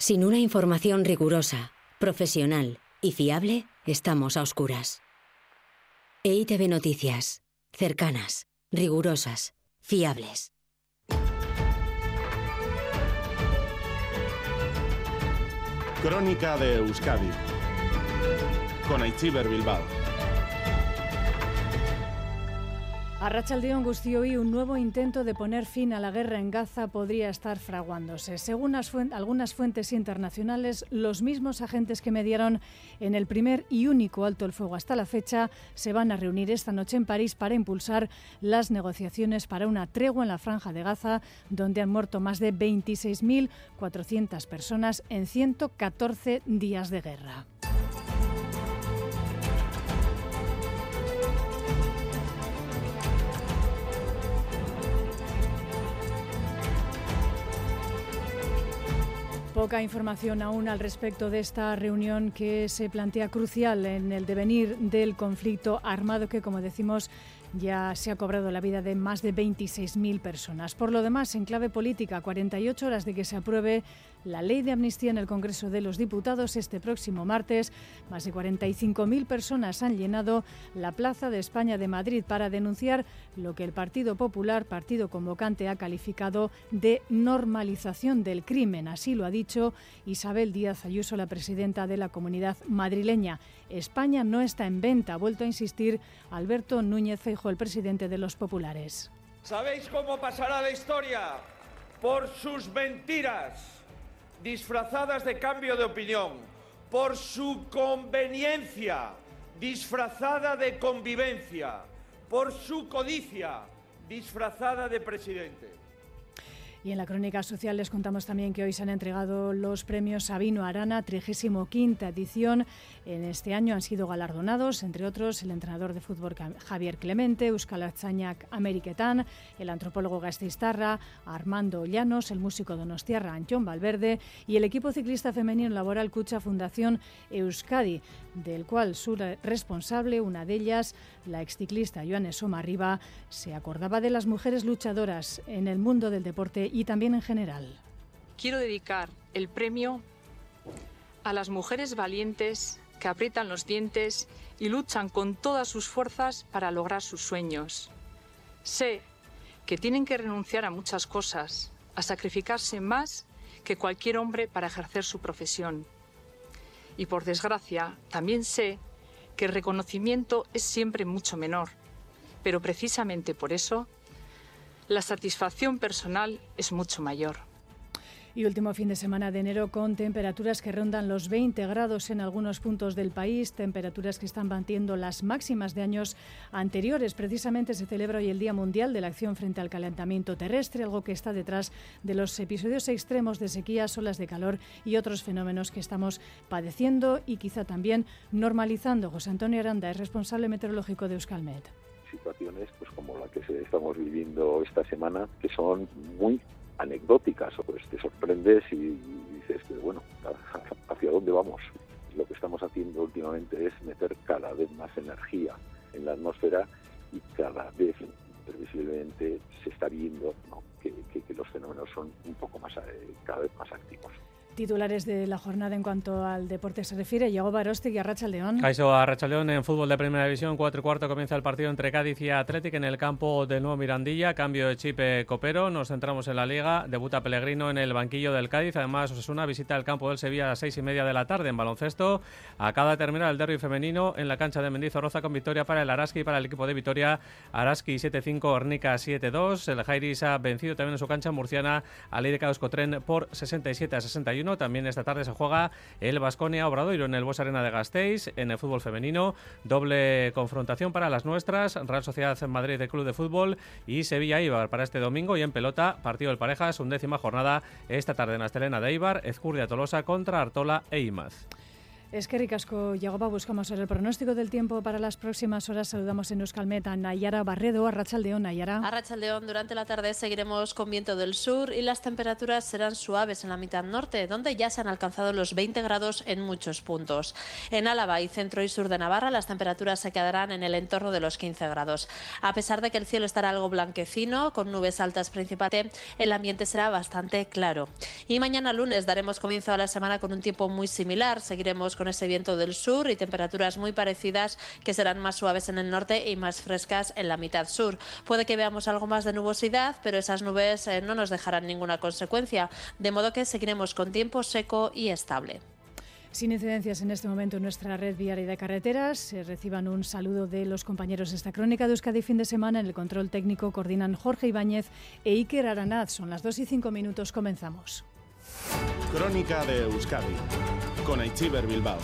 Sin una información rigurosa, profesional y fiable, estamos a oscuras. EITV Noticias. Cercanas, rigurosas, fiables. Crónica de Euskadi con Aichiber Bilbao. A Rachaldeón Gustioy, un nuevo intento de poner fin a la guerra en Gaza podría estar fraguándose. Según algunas fuentes internacionales, los mismos agentes que mediaron en el primer y único alto el fuego hasta la fecha se van a reunir esta noche en París para impulsar las negociaciones para una tregua en la franja de Gaza, donde han muerto más de 26.400 personas en 114 días de guerra. Poca información aún al respecto de esta reunión que se plantea crucial en el devenir del conflicto armado que, como decimos, ya se ha cobrado la vida de más de 26.000 personas. Por lo demás, en clave política, 48 horas de que se apruebe la ley de amnistía en el Congreso de los Diputados este próximo martes. Más de 45.000 personas han llenado la Plaza de España de Madrid para denunciar lo que el Partido Popular, partido convocante, ha calificado de normalización del crimen. Así lo ha dicho Isabel Díaz Ayuso, la presidenta de la comunidad madrileña. España no está en venta, ha vuelto a insistir Alberto Núñez Feijo, el presidente de los populares. ¿Sabéis cómo pasará la historia? Por sus mentiras disfrazadas de cambio de opinión, por su conveniencia disfrazada de convivencia, por su codicia disfrazada de presidente. Y en la crónica social les contamos también que hoy se han entregado los premios Sabino Arana, 35 edición. En este año han sido galardonados, entre otros, el entrenador de fútbol Javier Clemente, Euskal Artzañak Ameriquetán, el antropólogo Gasteiztarra, Armando Llanos, el músico donostiarra Anchón Valverde y el equipo ciclista femenino laboral Cucha Fundación Euskadi, del cual su responsable, una de ellas, la exciclista Joanes Somarriba, se acordaba de las mujeres luchadoras en el mundo del deporte también en general. Quiero dedicar el premio a las mujeres valientes que aprietan los dientes y luchan con todas sus fuerzas para lograr sus sueños. Sé que tienen que renunciar a muchas cosas, a sacrificarse más que cualquier hombre para ejercer su profesión. Y por desgracia, también sé que el reconocimiento es siempre mucho menor, pero precisamente por eso la satisfacción personal es mucho mayor. Y último fin de semana de enero con temperaturas que rondan los 20 grados en algunos puntos del país, temperaturas que están batiendo las máximas de años anteriores. Precisamente se celebra hoy el Día Mundial de la Acción frente al Calentamiento Terrestre, algo que está detrás de los episodios extremos de sequías, olas de calor y otros fenómenos que estamos padeciendo y quizá también normalizando. José Antonio Aranda es responsable meteorológico de Euskalmet situaciones pues como la que estamos viviendo esta semana que son muy anecdóticas pues te sorprendes y, dices que bueno hacia dónde vamos lo que estamos haciendo últimamente es meter cada vez más energía en la atmósfera y cada vez previsiblemente se está viendo que, que, los fenómenos son un poco más eh, cada vez más activos titulares de la jornada en cuanto al deporte se refiere. Llegó Barosti y Arracha León. Caixo Arracha León en fútbol de primera división, 4 y cuarto comienza el partido entre Cádiz y Atlético en el campo del nuevo Mirandilla. Cambio de chip Copero. Nos centramos en la liga. Debuta Pellegrino en el banquillo del Cádiz. Además, Osasuna visita el campo del Sevilla a las seis y media de la tarde en baloncesto. Acaba de terminar el derby femenino en la cancha de Mendizorroza con victoria para el Araski y para el equipo de Vitoria. Araski 7-5, Ornica 7-2. El Jairis ha vencido también en su cancha murciana a Ley de Cotren por 67 a 61. También esta tarde se juega el Basconia Obradoiro en el Bos Arena de Gasteiz, en el fútbol femenino. Doble confrontación para las nuestras, Real Sociedad en Madrid de Club de Fútbol y Sevilla Ibar para este domingo. Y en pelota, partido del Parejas, undécima jornada esta tarde en Astelena de Ibar, Ezcurdia Tolosa contra Artola e Imaz. Es que ricasco, Yagoba, buscamos el pronóstico del tiempo para las próximas horas. Saludamos en Euskalmet a Nayara Barredo, a Rachaldeón, Nayara. A Rachaldeón, durante la tarde seguiremos con viento del sur y las temperaturas serán suaves en la mitad norte, donde ya se han alcanzado los 20 grados en muchos puntos. En Álava y centro y sur de Navarra, las temperaturas se quedarán en el entorno de los 15 grados. A pesar de que el cielo estará algo blanquecino, con nubes altas principalmente, el ambiente será bastante claro. Y mañana lunes daremos comienzo a la semana con un tiempo muy similar. Seguiremos con ese viento del sur y temperaturas muy parecidas que serán más suaves en el norte y más frescas en la mitad sur. Puede que veamos algo más de nubosidad, pero esas nubes eh, no nos dejarán ninguna consecuencia, de modo que seguiremos con tiempo seco y estable. Sin incidencias en este momento en nuestra red viaria de carreteras. Se reciban un saludo de los compañeros de esta crónica de Euskadi fin de semana. En el control técnico coordinan Jorge Ibáñez e Iker Aranaz. Son las 2 y 5 minutos. Comenzamos. Crónica de Euskadi con Aichiber Bilbao.